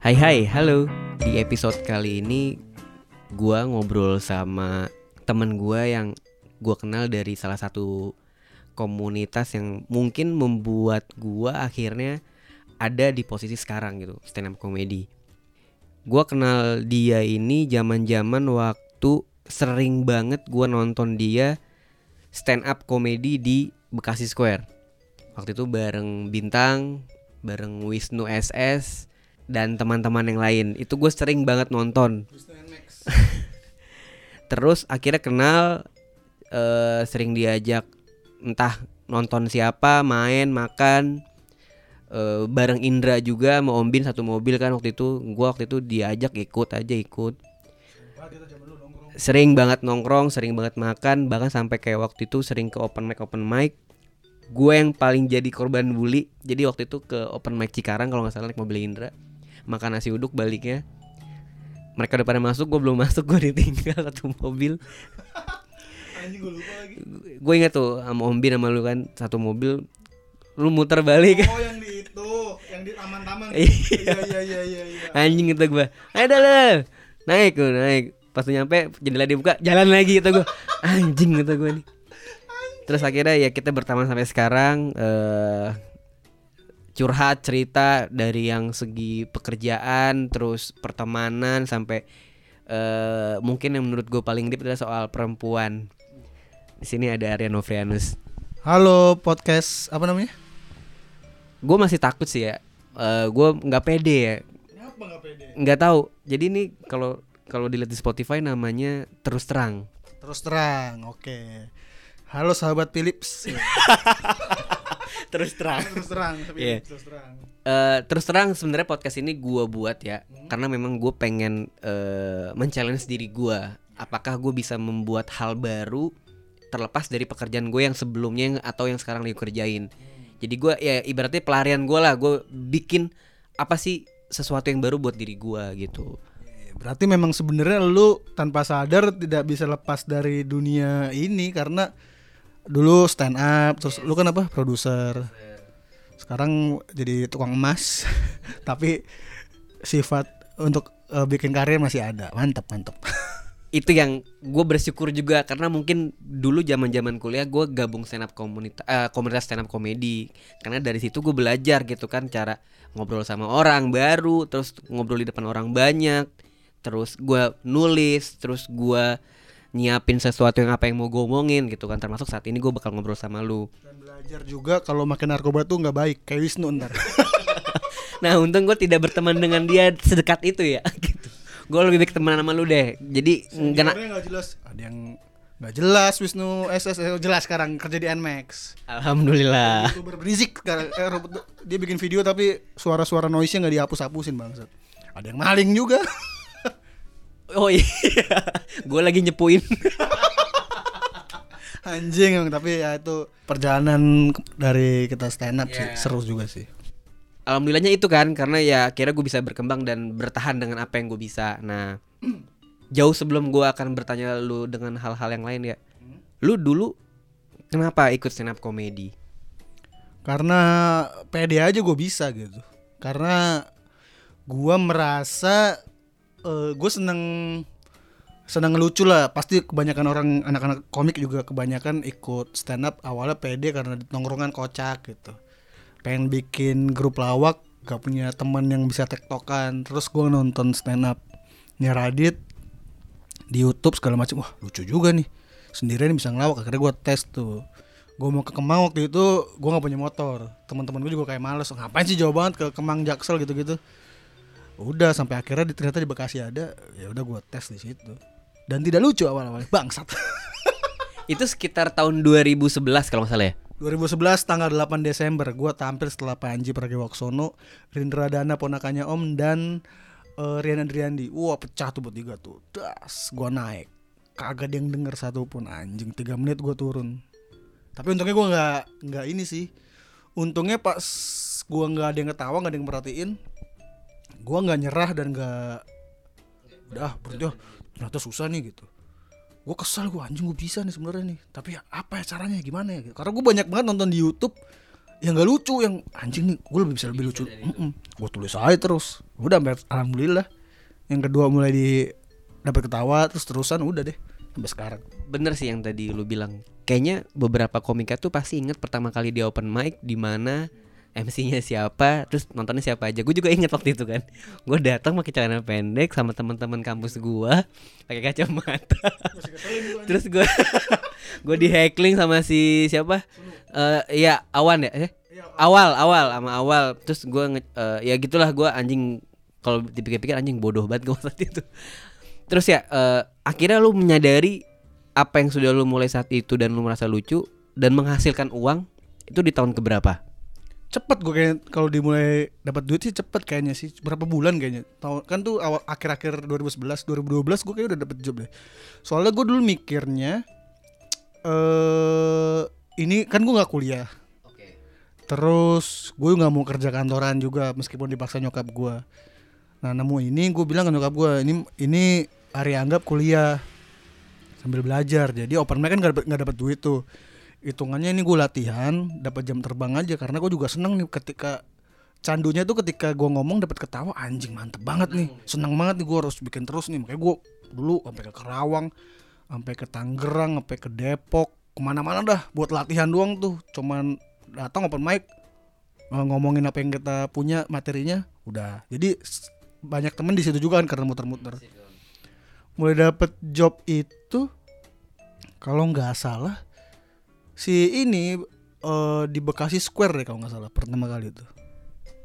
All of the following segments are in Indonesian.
Hai hai, halo. Di episode kali ini gua ngobrol sama temen gua yang gua kenal dari salah satu komunitas yang mungkin membuat gua akhirnya ada di posisi sekarang gitu, stand up comedy. Gua kenal dia ini zaman-zaman waktu sering banget gua nonton dia stand up comedy di Bekasi Square. Waktu itu bareng Bintang, bareng Wisnu SS dan teman-teman yang lain. Itu gue sering banget nonton. Terus akhirnya kenal eh, sering diajak entah nonton siapa, main, makan eh, bareng Indra juga sama Om Bin satu mobil kan waktu itu. Gua waktu itu diajak ikut aja ikut. Sering banget nongkrong, sering banget makan, bahkan sampai kayak waktu itu sering ke open mic open mic. Gue yang paling jadi korban bully. Jadi waktu itu ke open mic Cikarang kalau nggak salah naik mobil Indra makan nasi uduk baliknya. Mereka udah pada masuk gue belum masuk gue ditinggal satu mobil. Gue inget tuh sama Om Bin sama lu kan satu mobil lu muter balik. Oh yang di itu, yang di taman-taman. Iya. Iya iya iya iya iya. anjing gitu gue ayo lah naik gue naik. Pas nyampe jendela dibuka jalan lagi gitu gue anjing gitu gue nih. Terus akhirnya ya kita berteman sampai sekarang eh curhat cerita dari yang segi pekerjaan terus pertemanan sampai eh mungkin yang menurut gue paling deep adalah soal perempuan. Di sini ada Arya Novrianus. Halo podcast apa namanya? gue masih takut sih ya. Eh gue nggak pede ya. Nggak tahu. Jadi ini kalau kalau dilihat di Spotify namanya terus terang. Terus terang, oke. Halo sahabat Philips. terus terang. Terus terang, Philips, Iya. terus terang. Eh, terus terang sebenarnya podcast ini gua buat ya karena memang gue pengen eh men-challenge diri gua. Apakah gue bisa membuat hal baru terlepas dari pekerjaan gue yang sebelumnya atau yang sekarang lagi kerjain? Jadi gua ya ibaratnya pelarian gue lah gue bikin apa sih sesuatu yang baru buat diri gua gitu. Berarti memang sebenarnya lu tanpa sadar tidak bisa lepas dari dunia ini karena dulu stand up, terus lu kan apa? produser. Sekarang jadi tukang emas. Tapi sifat untuk eh, bikin karir masih ada. Mantap, mantap. itu yang gue bersyukur juga karena mungkin dulu zaman zaman kuliah gue gabung stand up komunitas komunitas stand up komedi karena dari situ gue belajar gitu kan cara ngobrol sama orang baru terus ngobrol di depan orang banyak terus gue nulis terus gue nyiapin sesuatu yang apa yang mau gue omongin gitu kan termasuk saat ini gue bakal ngobrol sama lu Dan belajar juga kalau makin narkoba tuh nggak baik kayak Wisnu ntar. nah untung gue tidak berteman dengan dia sedekat itu ya gitu gue lebih baik teman sama lu deh jadi nggak jelas. Ada yang nggak jelas Wisnu SS jelas sekarang kerja di Nmax. alhamdulillah Youtuber berisik sekarang. Eh, dia bikin video tapi suara-suara noise-nya nggak dihapus-hapusin bangsat. Ada yang maling juga. Oh iya, gue lagi nyepuin. Anjing emang tapi ya itu perjalanan dari kita stand up sih Iya. seru juga sih. Alhamdulillahnya itu kan, karena ya kira gue bisa berkembang dan bertahan dengan apa yang gue bisa. Nah, jauh sebelum gue akan bertanya lu dengan hal-hal yang lain ya, lu dulu kenapa ikut stand up comedy? Karena pede aja gue bisa gitu. Karena gua merasa eh, gue seneng seneng lucu lah. Pasti kebanyakan orang anak-anak komik juga kebanyakan ikut stand up awalnya pede karena di tongkrongan kocak gitu. Pengen bikin grup lawak gak punya teman yang bisa tektokan. Terus gua nonton stand up Radit di YouTube segala macam. Wah lucu juga nih. Sendirian bisa ngelawak. Akhirnya gua tes tuh gue mau ke Kemang waktu itu gue nggak punya motor teman-teman gue juga kayak males ngapain sih jauh banget ke Kemang Jaksel gitu-gitu udah sampai akhirnya di, ternyata di Bekasi ada ya udah gue tes di situ. Dan tidak lucu awal-awal bangsat. Itu sekitar tahun 2011 kalau nggak salah ya. 2011 tanggal 8 Desember gue tampil setelah Panji Pragiwaksono Rindra Dana ponakannya Om dan eh, Rian Adriandi wah pecah tuh bertiga tuh. Das gue naik. Kagak ada yang denger satu pun anjing. Tiga menit gue turun. Tapi untungnya gue nggak nggak ini sih. Untungnya pas gue nggak ada yang ketawa nggak ada yang merhatiin gue nggak nyerah dan nggak udah berarti ah, ternyata susah nih gitu. Gue kesal gue anjing gue bisa nih sebenarnya nih tapi apa ya caranya gimana ya? Karena gue banyak banget nonton di YouTube yang gak lucu yang anjing nih gue lebih bisa lebih lucu. Gue tulis aja terus. Udah sampai alhamdulillah. Yang kedua mulai di dapat ketawa terus terusan udah deh sampai sekarang. Bener sih yang tadi lu bilang. Kayaknya beberapa komika tuh pasti inget pertama kali di open mic di mana MC-nya siapa, terus nontonnya siapa aja. Gue juga inget waktu itu kan. Gue datang pakai celana pendek sama teman-teman kampus gue, pakai kacamata. terus gue gue di heckling sama si siapa? Eh ya Awan ya? Eh? Awal, awal sama awal. Terus gue uh, ya gitulah gue anjing kalau dipikir-pikir anjing bodoh banget gue waktu itu. Terus ya uh, akhirnya lu menyadari apa yang sudah lu mulai saat itu dan lu merasa lucu dan menghasilkan uang itu di tahun keberapa? Cepet gue kayak kalau dimulai dapat duit sih cepet kayaknya sih. Berapa bulan kayaknya. Tahun kan tuh awal akhir-akhir 2011 2012 gue kayak udah dapet job deh. Soalnya gue dulu mikirnya eh uh, ini kan gue nggak kuliah. Terus gue nggak mau kerja kantoran juga meskipun dipaksa nyokap gue nah nemu ini gue bilang ke nyokap gue ini ini hari anggap kuliah sambil belajar. Jadi open mic kan nggak dapat duit tuh hitungannya ini gue latihan dapat jam terbang aja karena gue juga seneng nih ketika candunya tuh ketika gue ngomong dapat ketawa anjing mantep banget nih. Seneng banget nih gue harus bikin terus nih. Makanya gue dulu sampai ke Kerawang sampai ke Tangerang sampai ke Depok ke mana-mana dah buat latihan doang tuh. Cuman datang open mic ngomongin apa yang kita punya materinya udah. Jadi banyak temen di situ juga kan karena muter-muter. Mulai dapet job itu kalau nggak salah si ini uh, di Bekasi Square deh kalau nggak salah pertama kali itu.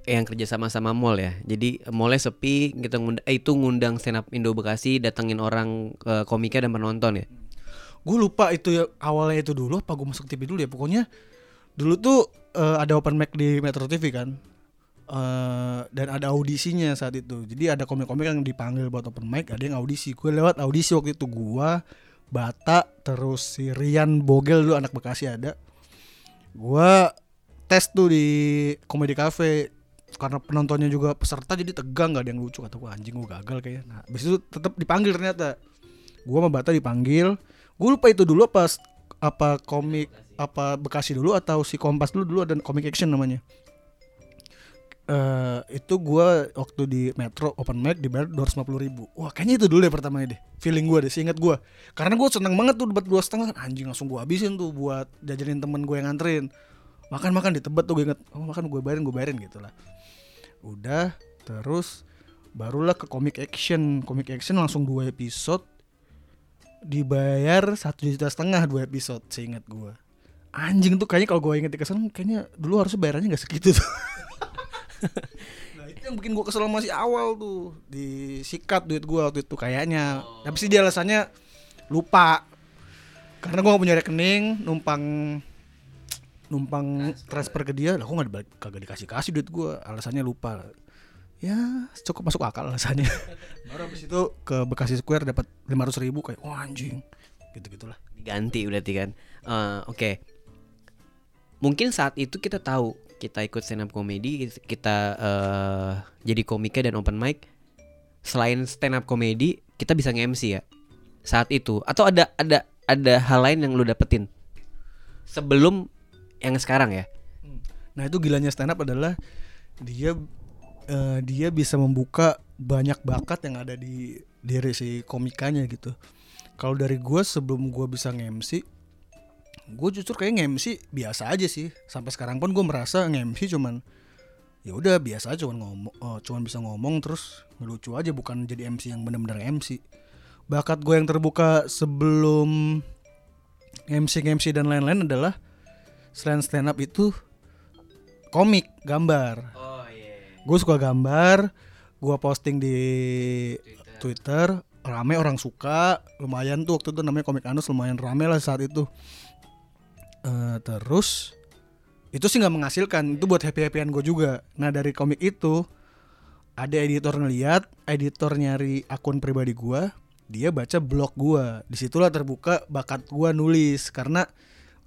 Yang kerja sama sama mall ya? Jadi mallnya sepi kita ngundang eh, itu ngundang stand up Indo Bekasi datengin orang uh, komika dan penonton ya? Gue lupa itu ya awalnya itu dulu apa gue masuk TV dulu ya? Pokoknya dulu tuh uh, ada open mic di Metro TV kan? Uh, dan ada audisinya saat itu. Jadi ada komik-komik yang dipanggil buat open mic ada yang audisi. Gue lewat audisi waktu itu. Gue Bata terus si Rian Bogel dulu anak Bekasi ada. Gua tes tuh di komedi cafe karena penontonnya juga peserta jadi tegang gak ada yang lucu. Kata gua anjing gua gagal kayaknya. Nah habis itu tetap dipanggil ternyata. Gua sama Bata dipanggil. Gua lupa itu dulu pas apa komik apa Bekasi dulu atau si Kompas dulu dulu ada komik action namanya uh, itu gue waktu di Metro open mic dibayar dua ratus ribu. Wah kayaknya itu dulu deh pertama deh feeling gue deh seingat gue karena gue seneng banget tuh dapat dua setengah. Anjing langsung gue habisin tuh buat jajanin temen gue yang nganterin. Makan makan di tebet tuh gue inget. Oh makan gue bayarin gue bayarin gitu lah. Udah terus barulah ke comic action. Comic action langsung dua episode dibayar satu juta setengah dua episode seingat gue anjing tuh kayaknya kalau gue inget di kesan kayaknya dulu harusnya bayarannya gak segitu tuh nah itu yang bikin gue kesel masih awal tuh. Disikat duit gue waktu itu kayaknya. Oh. tapi sih dia alasannya lupa. Karena gue gak punya rekening numpang numpang transfer, transfer ke dia lah gue nggak dibalik kagak dikasih kasih duit gue alasannya lupa. Ya cukup masuk akal alasannya. Baru habis itu ke Bekasi Square dapat lima ratus ribu kayak wah oh, anjing. Gitu gitulah diganti berarti kan? Uh, oke. Okay. mungkin saat itu kita tahu kita ikut stand up comedy kita uh, jadi komika dan open mic selain stand up comedy kita bisa nge-MC ya saat itu. Atau ada ada ada hal lain yang lu dapetin? Sebelum yang sekarang ya? Hmm. nah itu gilanya stand up adalah dia uh, dia bisa membuka banyak bakat yang ada di diri si komikanya gitu. Kalau dari gue sebelum gue bisa nge-MC gue justru kayak nge-MC biasa aja sih. Sampai sekarang pun gue merasa nge-MC cuman ya udah biasa aja cuman ngomong oh, cuman bisa ngomong terus. Ngelucu aja bukan jadi MC yang benar-benar MC bakat gue yang terbuka sebelum MC MC dan lain-lain adalah selain stand up itu komik gambar. Oh, yeah. gue suka gambar gue posting di Twitter. Twitter rame orang suka. Lumayan tuh waktu itu namanya komik anus lumayan rame lah saat itu uh, terus itu sih nggak menghasilkan. Itu buat happy happyan gue juga. Nah dari komik itu ada editor ngeliat editor nyari akun pribadi gue dia baca blog gue di situlah terbuka bakat gue nulis. Karena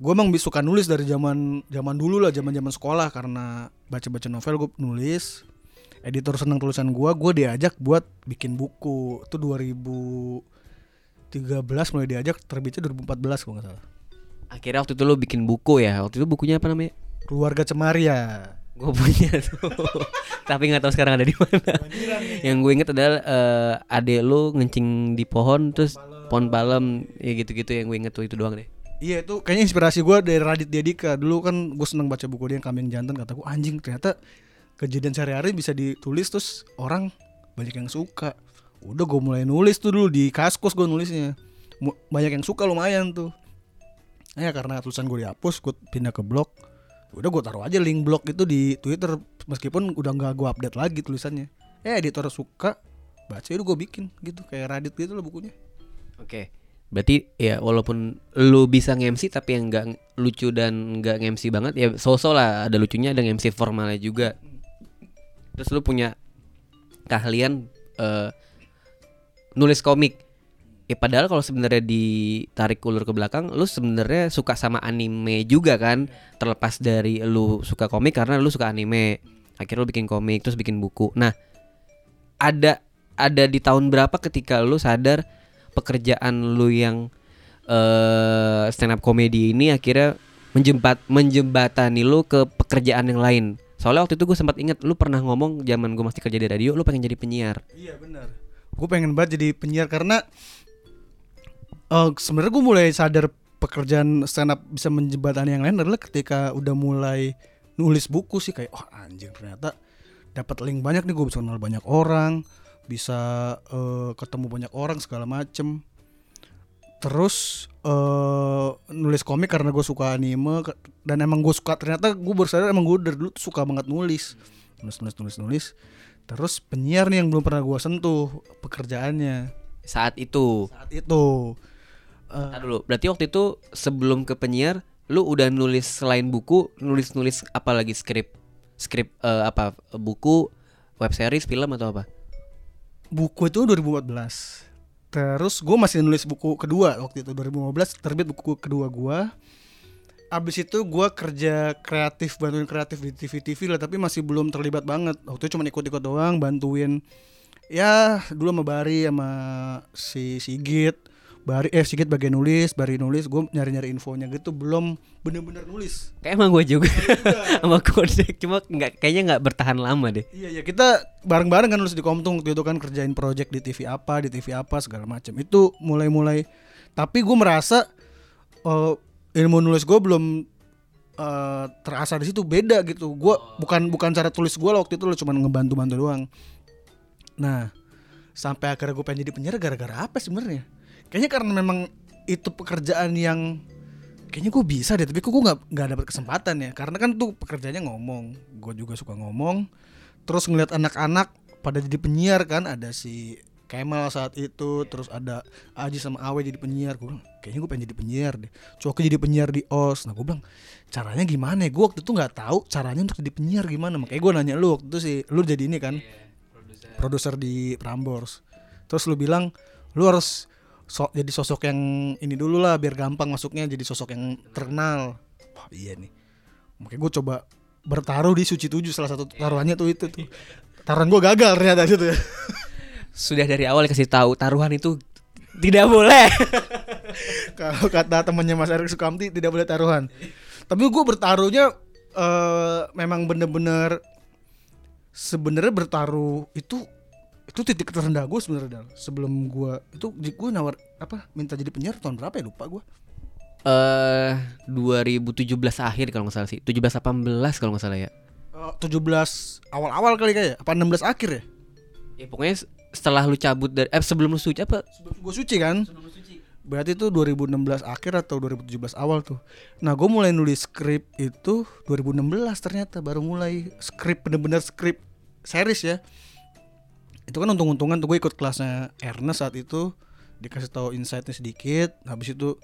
gue emang suka nulis dari zaman zaman dulu lah zaman zaman sekolah. Karena baca baca novel gue nulis editor seneng tulisan gue gue diajak buat bikin buku. Itu 2013 mulai diajak terbitnya 2014 gue nggak salah akhirnya waktu itu lo bikin buku ya? Waktu itu bukunya apa namanya? Keluarga Cemaria. Gue punya tuh. Tapi nggak tahu sekarang ada di mana. Yang gue inget adalah eh, adek lu ngencing di pohon terus pohon palem ya gitu-gitu yang gue inget tuh itu doang deh. Iya itu kayaknya inspirasi gue dari Radit Dika. Dulu kan gue seneng baca buku dia yang kambing jantan. Kata gue anjing ternyata kejadian sehari-hari bisa ditulis Terus orang banyak yang suka. Udah gue mulai nulis tuh dulu di kaskus gue nulisnya. Banyak yang suka lumayan tuh Ya karena tulisan gue dihapus gue pindah ke blog Udah gue taruh aja link blog itu di Twitter Meskipun udah nggak gue update lagi tulisannya Eh editor suka Baca itu gue bikin gitu Kayak Radit gitu lah bukunya Oke. Berarti ya walaupun lu bisa nge-MC tapi yang nggak lucu dan nggak nge-MC banget ya so-so lah ada lucunya ada nge-MC formalnya juga. Terus lu punya keahlian eh, nulis komik. Ya padahal kalau sebenarnya ditarik ulur ke belakang lu sebenarnya suka sama anime juga kan terlepas dari lu suka komik karena lu suka anime. Akhirnya lu bikin komik terus bikin buku. Nah, ada ada di tahun berapa ketika lu sadar pekerjaan lu yang eh stand up comedy ini akhirnya menjembat menjembatani lu ke pekerjaan yang lain. Soalnya waktu itu gue sempat inget lu pernah ngomong zaman gue masih kerja di radio lu pengen jadi penyiar. Iya benar. Gue pengen banget jadi penyiar karena eh sebenarnya gue mulai sadar pekerjaan stand up bisa menjembatani yang lain adalah ketika udah mulai nulis buku sih kayak oh anjing ternyata dapat link banyak nih gue bisa kenal banyak orang bisa eh, ketemu banyak orang segala macem. Terus eh nulis komik karena gue suka anime dan emang gue suka ternyata gue baru sadar emang gue dari dulu tuh suka banget nulis. Nulis nulis nulis nulis. Terus penyiar nih yang belum pernah gue sentuh pekerjaannya. Saat itu. saat itu Ntar dulu. Berarti waktu itu sebelum ke penyiar lu udah nulis selain buku nulis-nulis apa lagi? Skrip skrip eh, apa buku web series film atau apa? buku itu 2014 terus gue masih nulis buku kedua waktu itu 2015 terbit buku kedua gue abis itu gue kerja kreatif bantuin kreatif di TV TV lah tapi masih belum terlibat banget. Waktu itu cuma ikut-ikut doang bantuin. Ya dulu sama Bari sama si Sigit Bari eh Sigit bagian nulis Bari nulis gue nyari-nyari infonya gitu belum bener-bener nulis. Kayak emang gue juga. Sama kodek cuma nggak kayaknya nggak bertahan lama deh. Iya ya kita bareng-bareng kan nulis di Komtung waktu itu kan kerjain project di TV apa di TV apa segala macam itu mulai-mulai tapi gue merasa eh, ilmu nulis gue belum eh, terasa di situ beda gitu. Gue bukan bukan cara tulis gue waktu itu lo cuma ngebantu-bantu doang. Nah sampai akhirnya gue pengen jadi penyiar gara-gara apa sebenarnya kayaknya karena memang itu pekerjaan yang kayaknya gue bisa deh tapi kok gue nggak nggak dapat kesempatan ya. Karena kan tuh pekerjaannya ngomong gue juga suka ngomong. Terus ngeliat anak-anak pada jadi penyiar kan ada si Kemal saat itu terus ada Aji sama Awe jadi penyiar. Gue bilang kayaknya gue pengen jadi penyiar deh. Coki jadi penyiar di OS nah gue bilang caranya gimana ya? Gue waktu itu nggak tahu caranya untuk jadi penyiar gimana. Makanya gue nanya lu waktu itu sih lu jadi ini kan produser di Prambors. Terus lu bilang lu harus so- jadi sosok yang ini dulu lah biar gampang masuknya jadi sosok yang terkenal. Wah iya nih. Makanya gue coba bertaruh di suci tujuh salah satu taruhannya tuh itu tuh. Taruhan gue gagal ternyata gitu ya. Sudah dari awal kasih tahu taruhan itu tidak boleh. kalau kata temannya Mas Erik Sukamti tidak boleh taruhan. Tapi gue bertaruhnya eh, memang bener-bener sebenarnya bertaruh itu itu titik terendah gue sebenarnya Dal. sebelum gue itu gue nawar apa minta jadi penyiar tahun berapa ya lupa gue Eh 2017 akhir kalau nggak salah sih. 17 18 kalau nggak salah ya. Eh, 17 awal-awal kali kayak apa 16 akhir ya Ya pokoknya setelah lu cabut dari eh sebelum lu suci apa? sebelum gue suci kan berarti itu 2016 akhir atau 2017 awal tuh nah gue mulai nulis skrip itu 2016 ternyata baru mulai skrip bener-bener skrip series ya itu kan untung-untungan tuh gue ikut kelasnya Ernest saat itu. Dikasih tahu insightnya sedikit. Habis itu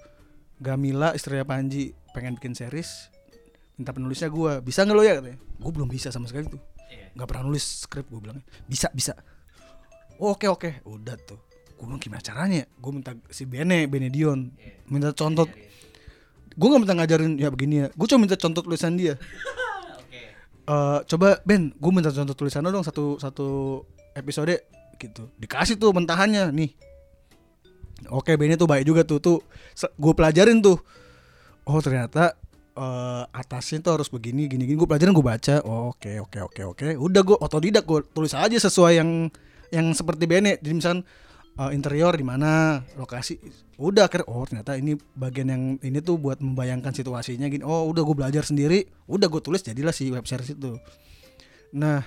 Gamila istrinya Panji pengen bikin series. Minta penulisnya gue bisa nggak lo ya katanya? Gue belum bisa sama sekali tuh. Nggak pernah nulis skrip gue bilangnya. Bisa bisa. Oh, oke oke. Udah tuh. Gue bilang gimana caranya? Gue minta si Bene Benedion minta contoh gue nggak minta ngajarin ya begini ya. Gue cuma minta contoh tulisan dia. Eh, coba Ben gue minta contoh tulisan lo dong satu satu episode gitu. Dikasih tuh mentahannya nih. Oke Bene tuh baik juga tuh tuh. Gue pelajarin tuh. Oh ternyata eh, atasnya tuh harus begini gini gini. Gue pelajaran gue baca. Oh, oke oke oke oke. Udah gue otodidak gue tulis aja sesuai yang yang seperti Bene jadi misalkan eh, interior di mana lokasi. Udah akhirnya oh ternyata ini bagian yang ini tuh buat membayangkan situasinya gini. Oh udah gue belajar sendiri. Udah gue tulis jadilah si web series itu. Nah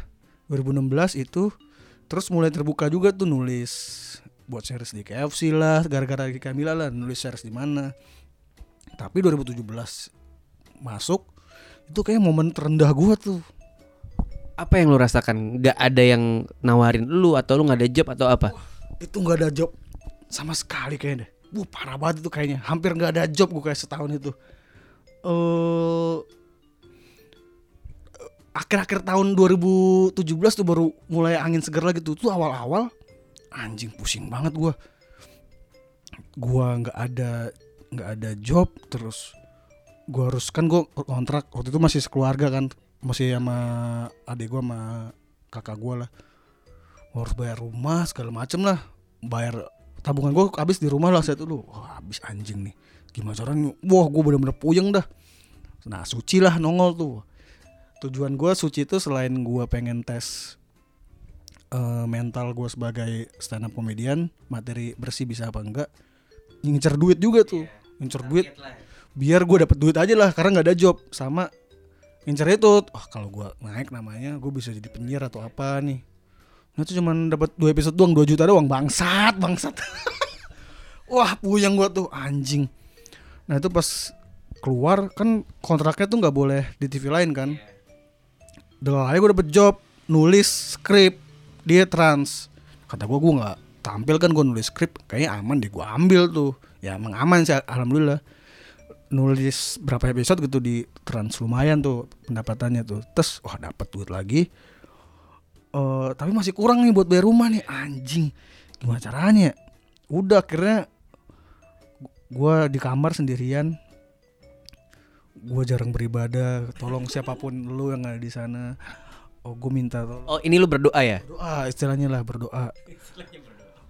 2016 itu terus mulai terbuka juga tuh nulis buat series di KFC lah gara-gara di Kamila lah nulis series di mana. Tapi 2017 masuk itu kayak momen terendah gua tuh. Apa yang lu rasakan? Gak ada yang nawarin lu atau lu nggak ada job atau apa? itu nggak ada job sama sekali kayaknya deh. Wuh, parah banget itu kayaknya. Hampir nggak ada job gue kayak setahun itu. Eh akhir-akhir tahun 2017 tuh baru mulai angin seger lagi tuh. Tuh awal-awal anjing pusing banget gua. Gua nggak ada nggak ada job terus gua harus kan gua kontrak waktu itu masih sekeluarga kan masih sama adik gua sama kakak gua lah. Gua harus bayar rumah segala macem lah. Bayar tabungan gua habis di rumah lah saya dulu wah habis anjing nih. Gimana caranya? Wah gua bener-bener puyeng dah. Nah suci lah nongol tuh tujuan gua suci itu selain gua pengen tes eh, mental gua sebagai stand up comedian materi bersih bisa apa enggak ngincer duit juga tuh. Ngincer duit. biar gue dapet duit aja lah karena nggak ada job. Sama ngincer itu wah kalau gua naik namanya gue bisa jadi penyiar atau apa nih. Nah itu cuman dapat dua episode doang 2 juta doang. Bangsat bangsat. Wah puyeng gua tuh anjing. Nah itu pas keluar kan kontraknya tuh nggak boleh di TV lain kan udah aja gue dapet job nulis skrip dia trans. Kata gue gue nggak tampil kan gue nulis skrip kayaknya aman deh gue ambil tuh. Ya emang aman sih alhamdulillah. Nulis berapa episode gitu di trans lumayan tuh pendapatannya tuh. Terus wah dapat duit lagi. Eh tapi masih kurang nih buat bayar rumah nih anjing. Gimana caranya? Udah akhirnya gua di kamar sendirian gua jarang beribadah tolong siapa pun lu yang ada di sana. Oh gue minta tolong Oh ini lu berdoa ya? doa istilahnya lah berdoa.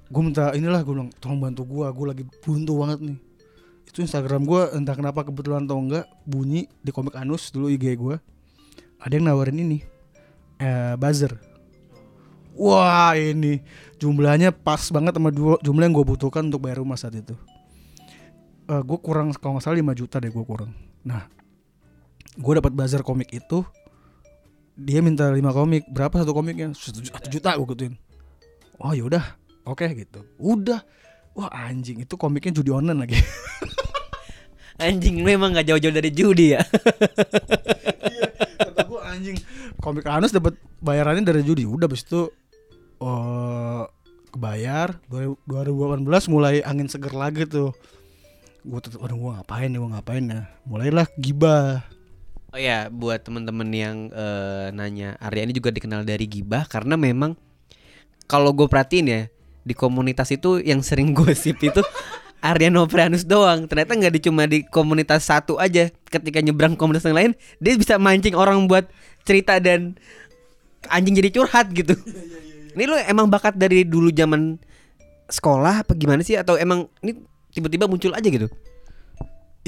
Gue minta inilah gue bilang tolong bantu gue gue lagi buntu banget nih. Itu Instagram gue entah kenapa kebetulan atau enggak bunyi di komik anus dulu IG gue ada yang nawarin ini eh buzzer. Wah ini jumlahnya pas banget sama dua jumlah yang gue butuhkan untuk bayar rumah saat itu. Eh gue kurang kalau nggak salah 5 juta deh gue kurang. Nah gue dapat buzzer komik itu dia minta 5 komik berapa satu komiknya? Satu ju- satu juta gue gituin. Oh yaudah oke gitu. Udah. Wah anjing itu komiknya judi online lagi. Anjing lu emang gak jauh-jauh dari judi ya? kata gue anjing. Komik Anus dapat bayarannya dari judi. Udah habis itu eh kebayar 2018 mulai angin seger lagi tuh. Gue tetep aduh gue ngapain ya gue ngapain ya? Mulailah gibah Oh ya, buat temen-temen yang eh, nanya, Arya ini juga dikenal dari gibah karena memang kalau gue perhatiin ya di komunitas itu yang sering gosip itu Arya Noprianus doang. Ternyata nggak di cuma di komunitas satu aja. Ketika nyebrang komunitas yang lain, dia bisa mancing orang buat cerita dan anjing jadi curhat gitu. Ini lu emang bakat dari dulu zaman sekolah apa gimana sih atau emang ini tiba-tiba muncul aja gitu?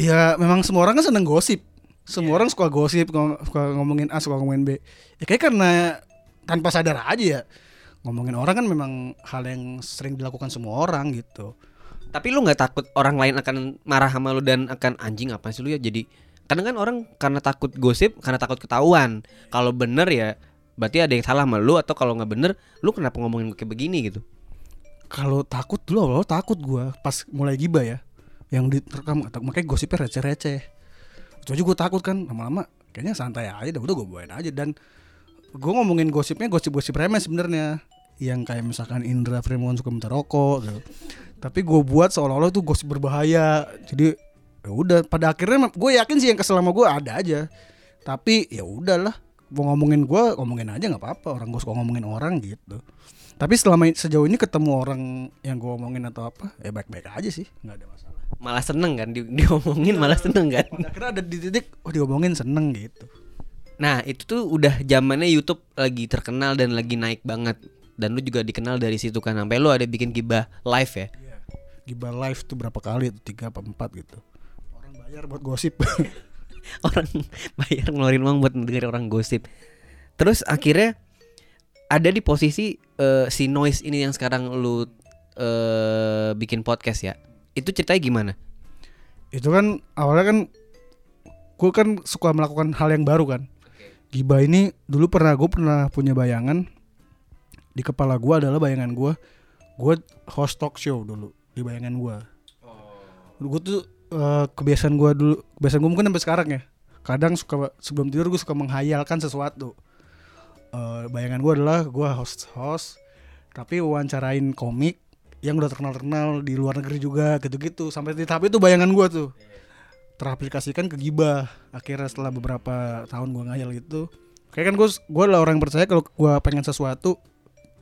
ya memang semua orang kan seneng gosip semua orang suka gosip suka ngomongin A suka ngomongin B. Ya kayak karena tanpa sadar aja ya. Ngomongin orang kan memang hal yang sering dilakukan semua orang gitu. Tapi lu nggak takut orang lain akan marah sama lu dan akan anjing apa sih lu ya? Jadi kadang kan orang karena takut gosip karena takut ketahuan. Kalau bener ya berarti ada yang salah sama lu atau kalau nggak bener lu kenapa ngomongin kayak begini gitu? Kalau takut dulu awal takut gua pas mulai gibah ya. Yang direkam atau makanya gosipnya receh-receh itu aja gue takut kan lama-lama kayaknya santai aja dah udah gue bawain aja. Dan gue ngomongin gosipnya gosip-gosip remeh sebenarnya. Yang kayak misalkan Indra Fremon suka minta rokok gitu. tapi gue buat seolah-olah itu gosip berbahaya. Jadi ya udah pada akhirnya gue yakin sih yang kesel sama gue ada aja. Tapi ya udahlah. Mau ngomongin gue ngomongin aja nggak apa-apa. Orang gue suka ngomongin orang gitu. Tapi selama sejauh ini ketemu orang yang gue omongin atau apa ya baik-baik aja sih. Nggak ada masalah malah seneng kan di, diomongin malah seneng kan. Akhirnya ada di titik oh diomongin seneng gitu. Nah itu tuh udah zamannya YouTube lagi terkenal dan lagi naik banget. Dan lu juga dikenal dari situ kan sampai lu ada bikin gibah live ya? Gibah live tuh berapa kali tiga apa empat gitu. Orang bayar buat gosip. Orang bayar ngeluarin uang buat dengerin orang gosip. Terus akhirnya ada di posisi eh, si noise ini yang sekarang lu eh, bikin podcast ya itu ceritanya gimana? Itu kan awalnya kan gue kan suka melakukan hal yang baru kan. Giba ini dulu pernah gue pernah punya bayangan. Di kepala gue adalah bayangan gue gue host talk show dulu di bayangan gue gue tuh eh, kebiasaan gue dulu kebiasaan gue mungkin sampai sekarang ya. Kadang suka sebelum tidur gue suka menghayalkan sesuatu. Eh, bayangan gue adalah gue host host tapi wawancarain komik yang udah terkenal terkenal di luar negeri juga gitu-gitu. Sampai di tahap itu bayangan gue tuh. Teraplikasikan ke gibah. Akhirnya setelah beberapa tahun gue ngayal gitu kayak kan gue gue lah orang yang percaya kalau gue pengen sesuatu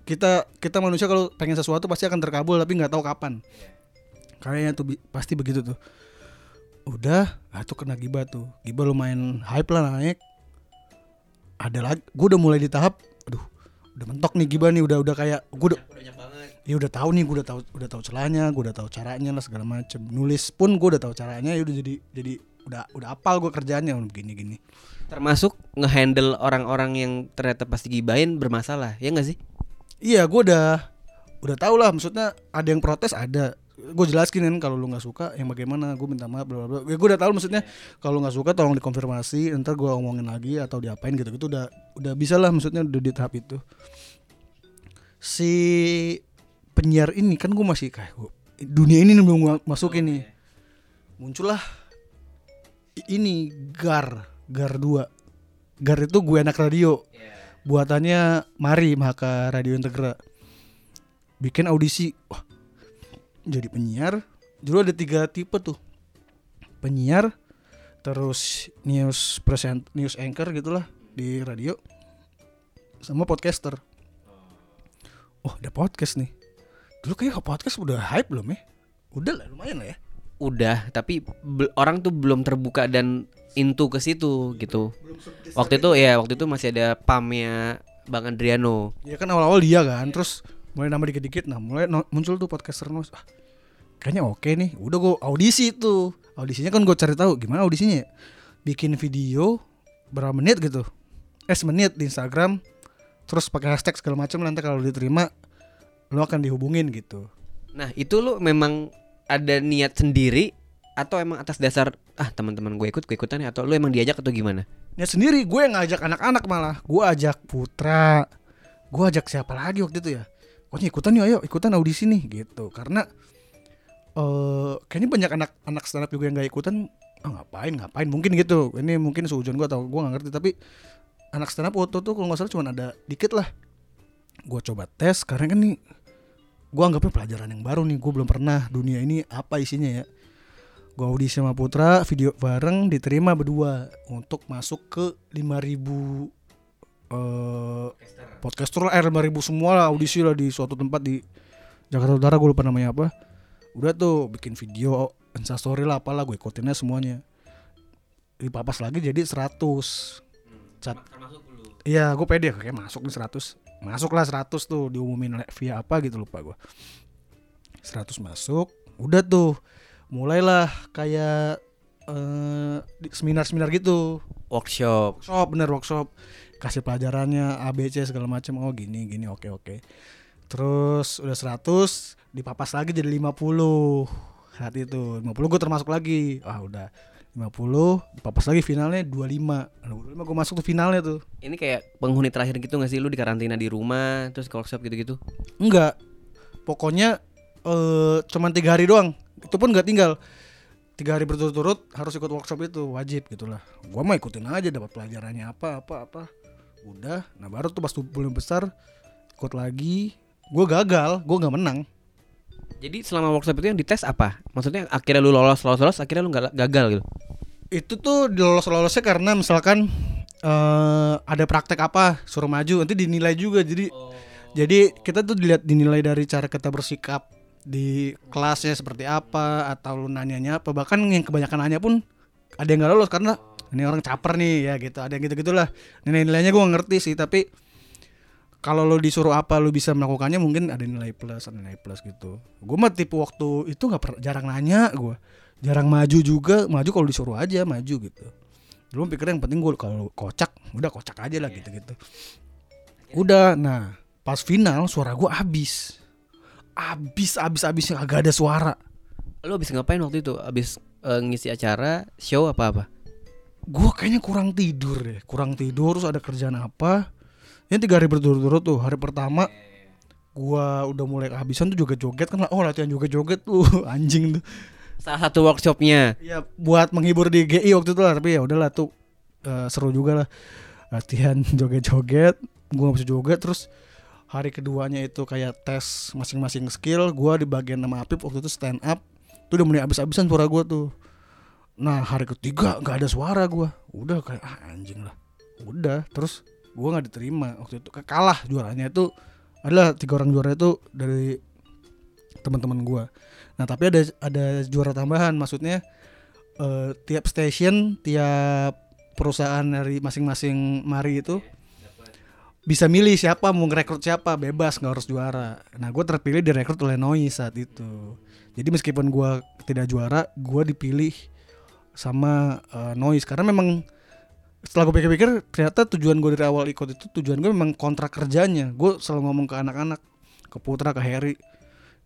kita kita manusia kalau pengen sesuatu pasti akan terkabul tapi nggak tahu kapan. Kayaknya tuh pasti begitu tuh. Udah ah tuh kena gibah tuh. Gibah lumayan hype lah naik ada lagi gue udah mulai di tahap aduh udah mentok nih gibah nih udah udah kayak gue udah banget ya udah tahu nih gue udah tahu udah tahu celahnya gue udah tahu caranya lah segala macem. Nulis pun gue udah tahu caranya ya udah jadi jadi udah udah apal gue kerjaannya begini gini termasuk ngehandle orang-orang yang ternyata pasti gibain bermasalah ya nggak sih? Iya gue udah udah tahu lah maksudnya ada yang protes ada. Gue jelaskin kan kalau lu nggak suka yang bagaimana gue minta maaf bla bla bla. Ya, gue udah tahu maksudnya kalau nggak suka tolong dikonfirmasi ntar gue omongin lagi atau diapain gitu gitu udah udah bisa lah maksudnya udah di tahap itu. Si penyiar ini kan gue masih kayak gua, dunia ini belum gua masukin nih. Muncullah i- ini gar gar 2 gar itu gue anak radio. Buatannya Mari Mahaka Radio Integra. Bikin audisi. Wah jadi penyiar. Dulu ada tiga tipe tuh. Penyiar terus news present news anchor gitulah di radio sama podcaster. Oh. Ada podcast nih dulu kayak podcast udah hype belum ya? Udah lah lumayan lah ya. Udah tapi orang tuh belum terbuka dan into ke situ gitu. Waktu itu ya waktu itu masih ada pamnya bang Adriano ya kan awal-awal dia kan terus mulai nambah dikit-dikit nah mulai no- muncul tuh podcaster nos ah, kayaknya oke nih. Udah gue audisi tuh audisinya kan gue cari tahu gimana audisinya ya? bikin video berapa menit gitu. Eh semenit di Instagram terus pakai hashtag segala macam nanti kalau diterima lo akan dihubungin gitu. Nah itu lu memang ada niat sendiri atau emang atas dasar ah teman-teman gue ikut gue ikutan ya atau lu emang diajak atau gimana? Ya sendiri gue yang ngajak anak-anak malah. Gue ajak Putra gue ajak siapa lagi waktu itu ya? Pokoknya ikutan yuk ayo ikutan audisi nih gitu. Karena eh kayaknya banyak anak-anak stand up juga yang gak ikutan ah, ngapain ngapain? Mungkin gitu. Ini mungkin seujuan gue atau gue nggak ngerti tapi anak stand up waktu tuh kalau nggak salah cuma ada dikit lah gue coba tes karena kan nih gue anggapnya pelajaran yang baru nih gue belum pernah dunia ini apa isinya ya. Gue audisi sama Putra video bareng diterima berdua untuk masuk ke 5000 eh podcaster. lah eh, 5000 semua lah audisi lah di suatu tempat di Jakarta Utara gue lupa namanya apa. Udah tuh bikin video instastory lah apalah gue ikutinnya semuanya. Dipapas lagi jadi 100 Cat. Iya, gue pede kayak masuk nih 100. Masuk lah 100 tuh diumumin via apa gitu lupa gue. 100 masuk, udah tuh mulailah kayak eh seminar-seminar gitu. workshop Workshop bener workshop kasih pelajarannya ABC segala macam. Oh gini gini oke oke. Terus udah 100 dipapas lagi jadi 50 saat itu 50 gue termasuk lagi ah udah 50 dipapas lagi finalnya 25 nah, 25 gue masuk tuh finalnya tuh ini kayak penghuni terakhir gitu gak sih lu di karantina di rumah terus ke workshop gitu-gitu Enggak. Pokoknya eh cuman tiga hari doang. Itu pun nggak tinggal. Tiga hari berturut-turut harus ikut workshop itu wajib gitulah. Gua mah ikutin aja dapat pelajarannya apa apa apa. Udah. Nah baru tuh pas belum besar ikut lagi. Gue gagal. Gue nggak menang. Jadi selama workshop itu yang dites apa? Maksudnya akhirnya lu lolos lolos lolos akhirnya lu nggak gagal gitu? Itu tuh lolos lolosnya karena misalkan eh ada praktek apa suruh maju nanti dinilai juga. Jadi Jadi kita tuh dilihat dinilai dari cara kita bersikap di kelasnya seperti apa atau lu nanyanya apa. Bahkan yang kebanyakan nanya pun ada yang nggak lolos karena ini orang caper nih ya gitu. Ada yang gitu gitulah nilai-nilainya gue ngerti sih tapi kalau lo disuruh apa lo bisa melakukannya mungkin ada nilai plus ada nilai plus gitu. Gue mah tipe waktu itu nggak jarang nanya gue jarang maju juga maju kalau disuruh aja maju gitu. Dulu pikirnya yang penting gue kalau kocak udah kocak aja lah gitu gitu udah nah pas final suara gue habis. Habis habis habis agak ada suara. Lu habis ngapain waktu itu? Habis eh, ngisi acara, show apa apa? gue kayaknya kurang tidur deh. Kurang tidur terus ada kerjaan apa ini tiga hari berturut-turut tuh. Hari pertama gua udah mulai kehabisan tuh joget-joget kan oh latihan joget-joget tuh. Anjing tuh. Salah satu workshopnya. ya buat menghibur di GI waktu itu lah. Tapi ya udahlah tuh eh, seru juga lah. Latihan joget-joget gua nggak bisa joget. Terus hari keduanya itu kayak tes masing-masing skill. Gua di bagian nama Apip waktu itu stand up. Tuh udah mulai habis-habisan suara gua tuh. Nah hari ketiga nggak ada suara gua. Udah kayak ah anjing lah. Udah terus gua nggak diterima. Waktu itu kalah juaranya itu adalah tiga orang juara itu dari teman-teman gua. Nah tapi ada ada juara tambahan maksudnya eh, tiap station tiap perusahaan dari masing-masing mari itu bisa milih siapa mau ngerekrut siapa bebas nggak harus juara. Nah gue terpilih direkrut oleh Noise saat itu. Jadi meskipun gue tidak juara gue dipilih sama eh, Noise karena memang setelah gue pikir-pikir ternyata tujuan gue dari awal ikut itu tujuan gue memang kontrak kerjanya. Gue selalu ngomong ke anak-anak ke Putra ke Harry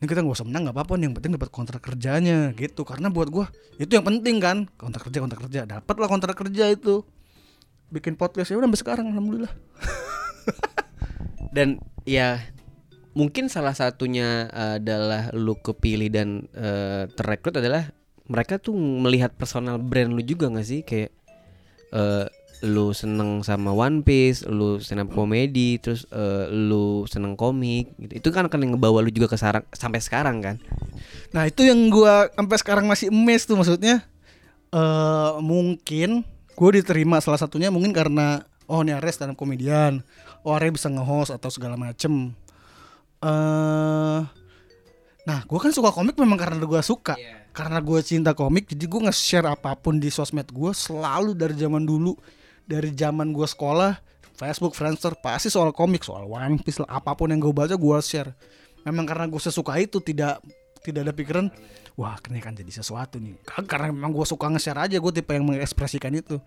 ini kita nggak usah menang nggak apa-apa nih yang penting dapat kontrak kerjanya gitu. Karena buat gue itu yang penting kan kontrak kerja kontrak kerja. Dapat lah kontrak kerja itu. Bikin podcast ya udah sampai sekarang alhamdulillah. Dan ya mungkin salah satunya adalah lu kepilih dan eh, terrekrut adalah mereka tuh melihat personal brand lu juga gak sih? Kayak eh, lu seneng sama One Piece, lu seneng komedi, terus eh, lu seneng komik gitu. Itu kan akan ngebawa lu juga ke sarang, sampai sekarang kan. Nah itu yang gua sampai sekarang masih emes tuh maksudnya eh mungkin gue diterima salah satunya mungkin karena oh ini Ares up komedian, oh Ares bisa nge-host atau segala macem. eh nah gue kan suka komik memang karena gue suka, karena gue cinta komik jadi gue nge-share apa pun di sosmed gue selalu dari zaman dulu dari zaman gue sekolah Facebook, Friendster pasti soal komik, soal One Piece lah apa pun yang gue baca gue share. Memang karena gue sesuka itu tidak tidak ada pikiran wah ini kan jadi sesuatu nih. Karena memang gue suka nge-share aja gue tipe yang mengekspresikan itu.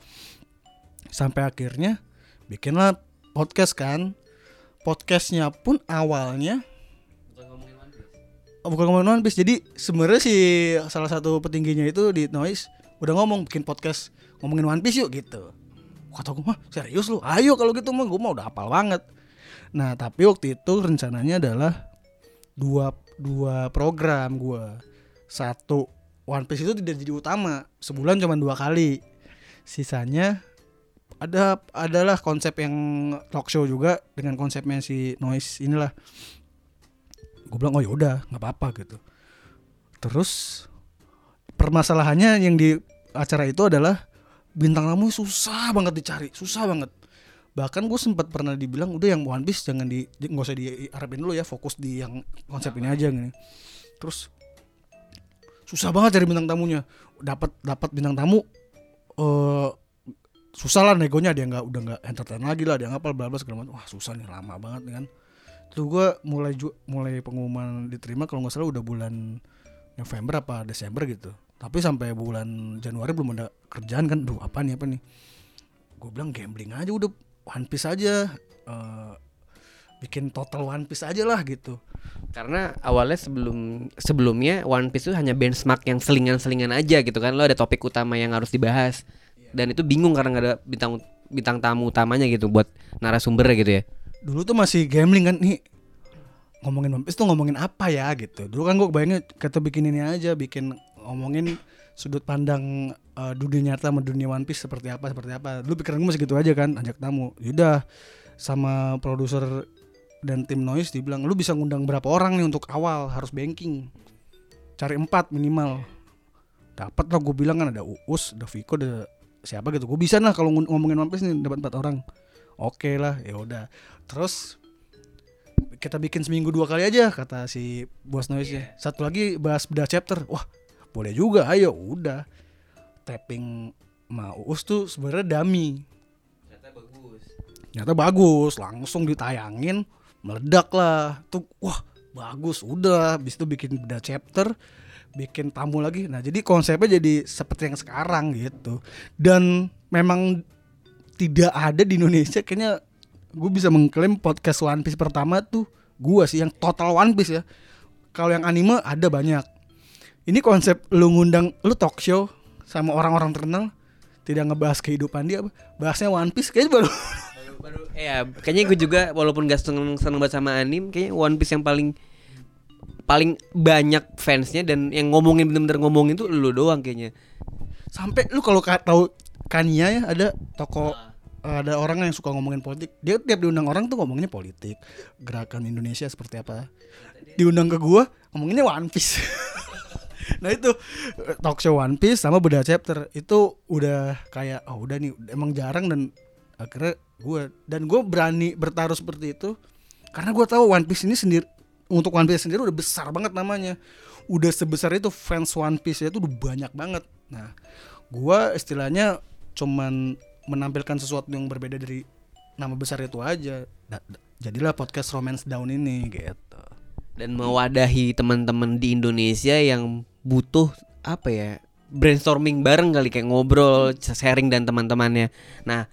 Sampai akhirnya bikinlah podcast kan. Podcastnya pun awalnya Oh, bukan ngomongin One Piece. Jadi sebenarnya si salah satu petingginya itu di Noise udah ngomong bikin podcast ngomongin One Piece yuk gitu kata gue mah serius lu? Ayo kalau gitu mah. Gue mah udah hafal banget. Nah tapi waktu itu rencananya adalah dua dua program gua. Satu One Piece itu tidak jadi utama. Sebulan cuma dua kali. Sisanya ada adalah konsep yang talk show juga dengan konsepnya si noise inilah. Gue bilang oh yaudah nggak apa-apa gitu. Terus permasalahannya yang di acara itu adalah bintang tamu susah banget dicari susah banget. Bahkan gue sempat pernah dibilang udah yang One Piece jangan di nggak usah diharapin dulu ya fokus di yang konsep ini aja gini. Terus susah banget cari bintang tamunya. Dapat dapat bintang tamu eh susah lah negonya dia nggak udah nggak entertain lagi lah dia ngapal bla bla segala macam. Wah susah nih lama banget kan. Terus gue mulai mulai pengumuman diterima kalau nggak salah udah bulan November apa Desember gitu. Tapi sampai bulan Januari belum ada kerjaan kan duh apa nih apa nih gue bilang gambling aja udah One Piece aja eh, bikin total One Piece aja lah gitu Karena awalnya sebelum sebelumnya One Piece itu hanya benchmark yang selingan-selingan aja gitu kan. Lo ada topik utama yang harus dibahas. Dan itu bingung karena nggak ada bintang bintang tamu utamanya gitu buat narasumbernya gitu ya. dulu tuh masih gambling kan nih ngomongin One Piece tuh ngomongin apa ya gitu dulu kan gue bayangin kata bikin ini aja bikin ngomongin sudut pandang eh, dunia nyata sama dunia One Piece seperti apa seperti apa. Dulu pikiran gue masih gitu aja kan ajak tamu. Yaudah sama produser dan tim noise dibilang lu bisa ngundang berapa orang nih untuk awal? Harus banking. Cari empat minimal. Dapat lah gue bilang kan ada Uus ada Viko ada siapa gitu. Gue bisa lah kalau ng- ngomongin One Piece nih dapat empat orang. Oke lah ya udah. Terus kita bikin seminggu dua kali aja kata si bos noise nya satu lagi bahas beda chapter. Wah boleh juga ayo udah tapping sama Uus tuh sebenarnya dummy Ternyata bagus. ternyata bagus langsung ditayangin meledak lah tuh wah bagus udah habis itu bikin beda chapter bikin tamu lagi. Nah, jadi konsepnya jadi seperti yang sekarang gitu. Dan memang tidak ada di Indonesia kayaknya gue bisa mengklaim podcast One Piece pertama tuh gue sih yang total One Piece ya. Kalau yang anime ada banyak. Ini konsep lu ngundang lu talk show sama orang-orang terkenal tidak ngebahas kehidupan dia, bahasnya One Piece kayaknya baru baru ya kayaknya gue juga walaupun gak seneng seneng banget sama anime kayaknya One Piece yang paling paling banyak fansnya dan yang ngomongin bener-bener ngomongin tuh lu doang kayaknya. Sampai lu kalau ka- tahu Kania ya ada toko ada orang yang suka ngomongin politik. Dia tiap diundang orang tuh ngomongnya politik gerakan Indonesia seperti apa. Diundang ke gua ngomonginnya One Piece nah itu eh, talk show One Piece sama beda chapter itu udah kayak oh udah nih emang jarang dan akhirnya gua dan gue berani bertaruh seperti itu karena gua tahu One Piece ini sendiri untuk One Piece sendiri udah besar banget namanya. Udah sebesar itu fans One Piece itu udah banyak banget. Nah gua istilahnya cuman menampilkan sesuatu yang berbeda dari nama besar itu aja. Jadilah podcast Romance Down ini gitu. Dan mewadahi teman-teman di Indonesia yang butuh apa ya brainstorming bareng kali kayak ngobrol sharing dan teman-temannya. Nah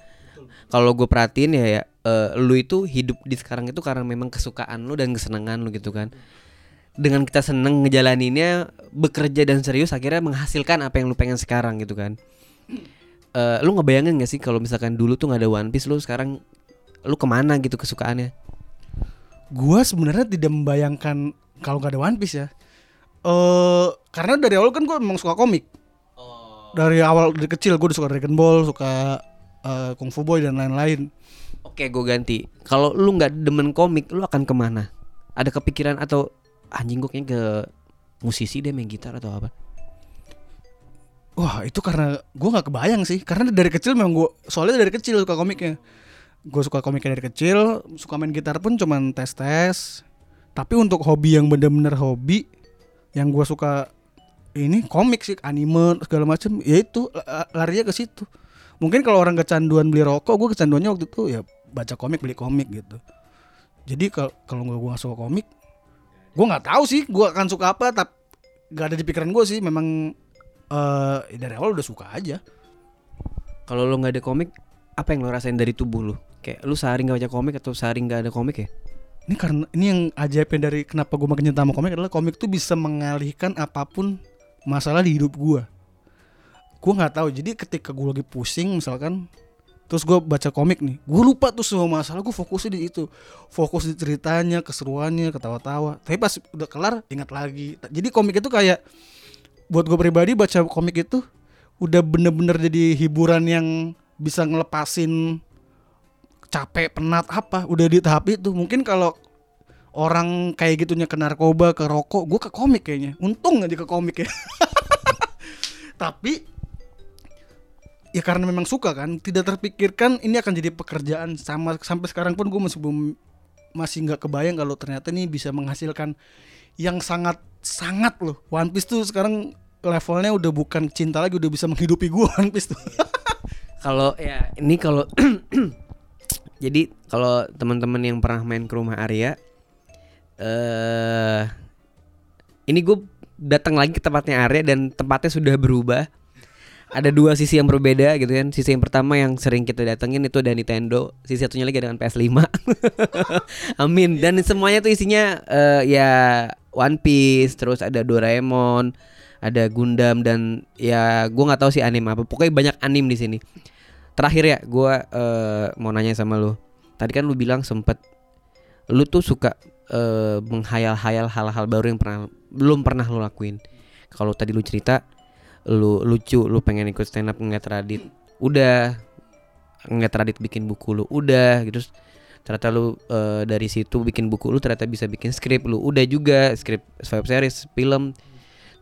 kalau gue perhatiin ya, ya eh, lu itu hidup di sekarang itu karena memang kesukaan lu dan kesenangan lu gitu kan. Dengan kita seneng ngejalaninnya bekerja dan serius akhirnya menghasilkan apa yang lu pengen sekarang gitu kan. Eh, lu ngebayangin gak sih kalau misalkan dulu tuh nggak ada One Piece lu sekarang lu ke mana gitu kesukaannya? Gua sebenarnya tidak membayangkan kalau gak ada One Piece ya eh karena dari awal kan gua memang suka komik dari awal dari kecil gue udah suka Dragon Ball suka eh, Kung Fu Boy dan lain-lain Oke, gue ganti. Kalau lu nggak demen komik, lu akan ke mana? Ada kepikiran atau anjing gue kayaknya ke musisi deh main gitar atau apa? Wah itu karena gue nggak kebayang sih Karena dari kecil memang gue Soalnya dari kecil suka komiknya Gue suka komiknya dari kecil Suka main gitar pun cuman tes-tes Tapi untuk hobi yang bener-bener hobi Yang gue suka Ini komik sih Anime segala macem Ya itu la- larinya ke situ Mungkin kalau orang kecanduan beli rokok Gue kecanduannya waktu itu ya Baca komik beli komik gitu Jadi kalau kalau gue gak suka komik Gue nggak tahu sih Gue akan suka apa Tapi Gak ada di pikiran gue sih Memang ya dari awal udah suka aja. Kalau lu nggak ada komik, apa yang lu rasain dari tubuh lu? Kayak lu sehari nggak baca komik atau sehari nggak ada komik ya? Ini karena ini yang ajaibnya dari kenapa gue makin cinta sama komik adalah komik tuh bisa mengalihkan apa pun masalah di hidup gue. Gue nggak tahu. Jadi ketika gue lagi pusing misalkan, terus gue baca komik nih, gue lupa tuh semua masalah. Gue fokusnya di itu, fokus di ceritanya, keseruannya, ketawa-tawa. Tapi pas udah kelar, ingat lagi. Jadi komik itu kayak buat gue pribadi baca komik itu udah bener-bener jadi hiburan yang bisa ngelepasin capek penat apa udah di tahap itu. Mungkin kalau orang kayak gitunya ke narkoba ke rokok gue ke komik kayaknya. Untung aja ke komik ya. Tapi ya karena memang suka kan tidak terpikirkan ini akan jadi pekerjaan. Sama sampai sekarang pun gue masih belum masih nggak kebayang kalau ternyata ini bisa menghasilkan yang sangat sangat loh. One Piece tuh sekarang levelnya udah bukan cinta lagi udah bisa menghidupi gue One Piece tuh. Kalau ya ini kalau jadi kalau teman-teman yang pernah main ke rumah Arya, eh ini gue datang lagi ke tempatnya Arya dan tempatnya sudah berubah. Ada dua sisi yang berbeda gitu kan. Sisi yang pertama yang sering kita datengin itu ada Nintendo. Sisi satunya lagi dengan PS5. Amin. Dan semuanya tuh isinya eh, ya One Piece, terus ada Doraemon, ada Gundam dan ya gue nggak tahu sih anime apa. Pokoknya banyak anime di sini. Terakhir ya, gue eh, mau nanya sama lu. Tadi kan lu bilang sempet lu tuh suka eh, menghayal-hayal hal-hal baru yang pernah belum pernah lu lakuin. Kalau tadi lu cerita lu lucu, lu pengen ikut stand up ngeliat Radit. Udah ngeliat Radit bikin buku lu, udah gitu. Ternyata lu eh, dari situ bikin buku lu ternyata bisa bikin skrip lu. Udah juga skrip web series, film.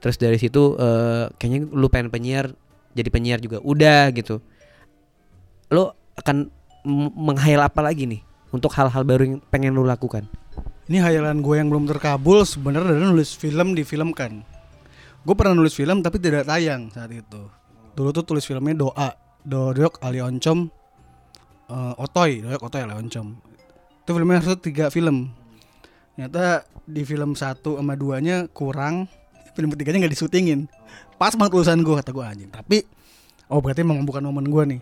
Terus dari situ eh, kayaknya lu pengen penyiar jadi penyiar juga. Udah gitu lo akan menghayal apa lagi nih untuk hal-hal baru yang pengen lo lakukan? Ini hayalan gue yang belum terkabul sebenarnya adalah nulis film difilmkan. Gue pernah nulis film tapi tidak tayang saat itu. Dulu tuh tulis filmnya Doa, Doryok Ali Oncom, eh, Otoy, Doryok Otoy Ali Oncom. Itu filmnya harusnya tiga film. Ternyata di film satu sama duanya kurang. film ketiganya nggak disutingin pas banget tulisan gue kata gue anjing tapi oh berarti memang bukan momen gue nih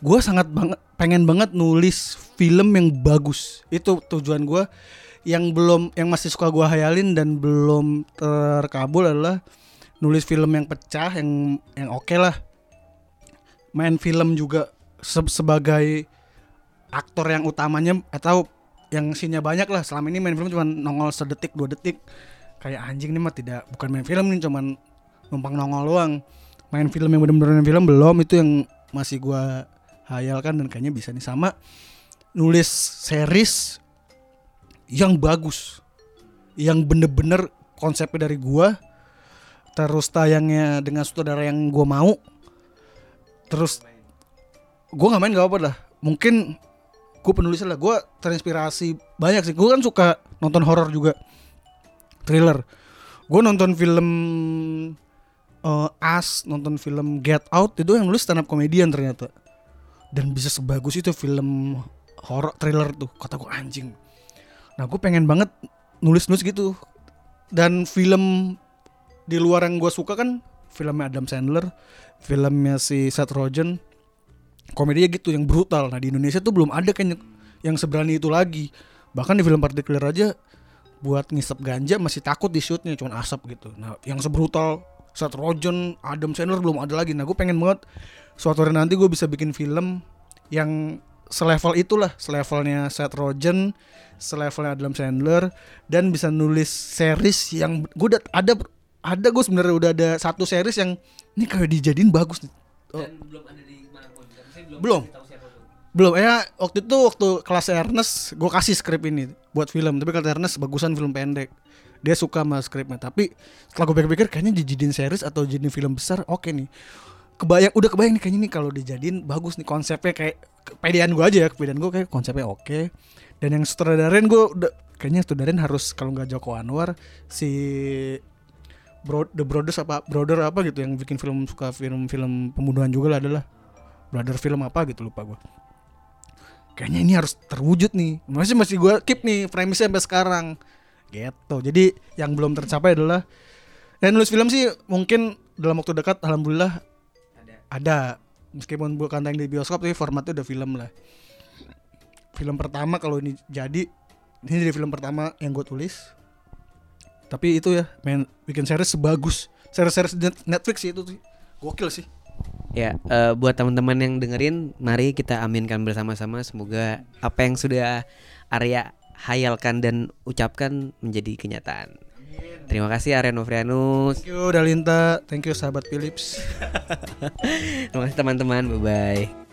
gue sangat banget pengen banget nulis film yang bagus. Itu tujuan gue yang belum yang masih suka gue hayalin dan belum terkabul adalah nulis film yang pecah yang yang oke lah. Main film juga se- sebagai aktor yang utamanya atau yang sinnya banyak lah. Selama ini main film cuma nongol sedetik dua detik. Kayak anjing nih mah tidak bukan main film nih cuman numpang nongol doang. Main film yang bener-bener main film belum itu yang masih gua hayalkan dan kayaknya bisa nih. Sama nulis series yang bagus yang bener-bener konsepnya dari gua terus tayangnya dengan sutradara yang gua mau terus gua nggak main gak apa lah. Mungkin gue penulis lah. Gue terinspirasi banyak sih. Gue kan suka nonton horor juga thriller. Gue nonton film eh, As nonton film Get Out itu yang nulis stand up comedian ternyata dan bisa sebagus itu film horor thriller tuh kata gue anjing nah gue pengen banget nulis nulis gitu dan film di luar yang gue suka kan filmnya Adam Sandler filmnya si Seth Rogen komedinya gitu yang brutal. Nah di Indonesia tuh belum ada yang- yang seberani itu lagi. Bahkan di film Particular aja buat ngisep ganja masih takut di shootnya cuma asap gitu. Nah yang sebrutal Seth Rogen, Adam Sandler belum ada lagi. Nah gue pengen banget suatu hari nanti gue bisa bikin film yang selevel itulah, selevelnya Seth Rogen, selevelnya Adam Sandler dan bisa nulis series yang gue udah ada ada gue sebenarnya udah ada satu series yang ini kayak dijadiin bagus nih. Oh. belum ada di mana pun. Belum. Belum ya waktu itu waktu kelas Ernest gue kasih skrip ini buat film tapi kata Ernest bagusan film pendek dia suka sama skripnya tapi setelah gue pikir-pikir kayaknya dijadiin series atau jadi film besar oke nih kebayang udah kebayang nih kayaknya nih kalau dijadiin bagus nih konsepnya kayak kepedean gue aja ya kepedean gue kayak konsepnya oke. Dan yang sutradarain gue udah kayaknya sutradarain harus kalau nggak Joko Anwar si Bro, The Brothers apa Brother apa gitu yang bikin film suka film-film pembunuhan juga lah adalah Brother film apa gitu lupa gue kayaknya ini harus terwujud nih. Masih masih gue keep nih premisnya sampai sekarang. Gitu. Jadi yang belum tercapai adalah dan nulis film sih mungkin dalam waktu dekat alhamdulillah Ada. meskipun bukan tayang di bioskop tapi formatnya udah film lah. Film pertama kalau ini jadi ini jadi film pertama yang gue tulis. Tapi itu ya main bikin series sebagus. Series-series Net- Netflix sih itu sih. Gokil sih. Ya, eh, buat teman-teman yang dengerin, mari kita aminkan bersama-sama. Semoga apa yang sudah Arya hayalkan dan ucapkan menjadi kenyataan. Terima kasih Arya Novrianus. thank you Dalinta thank you sahabat Philips Terima kasih teman-teman. Bye bye.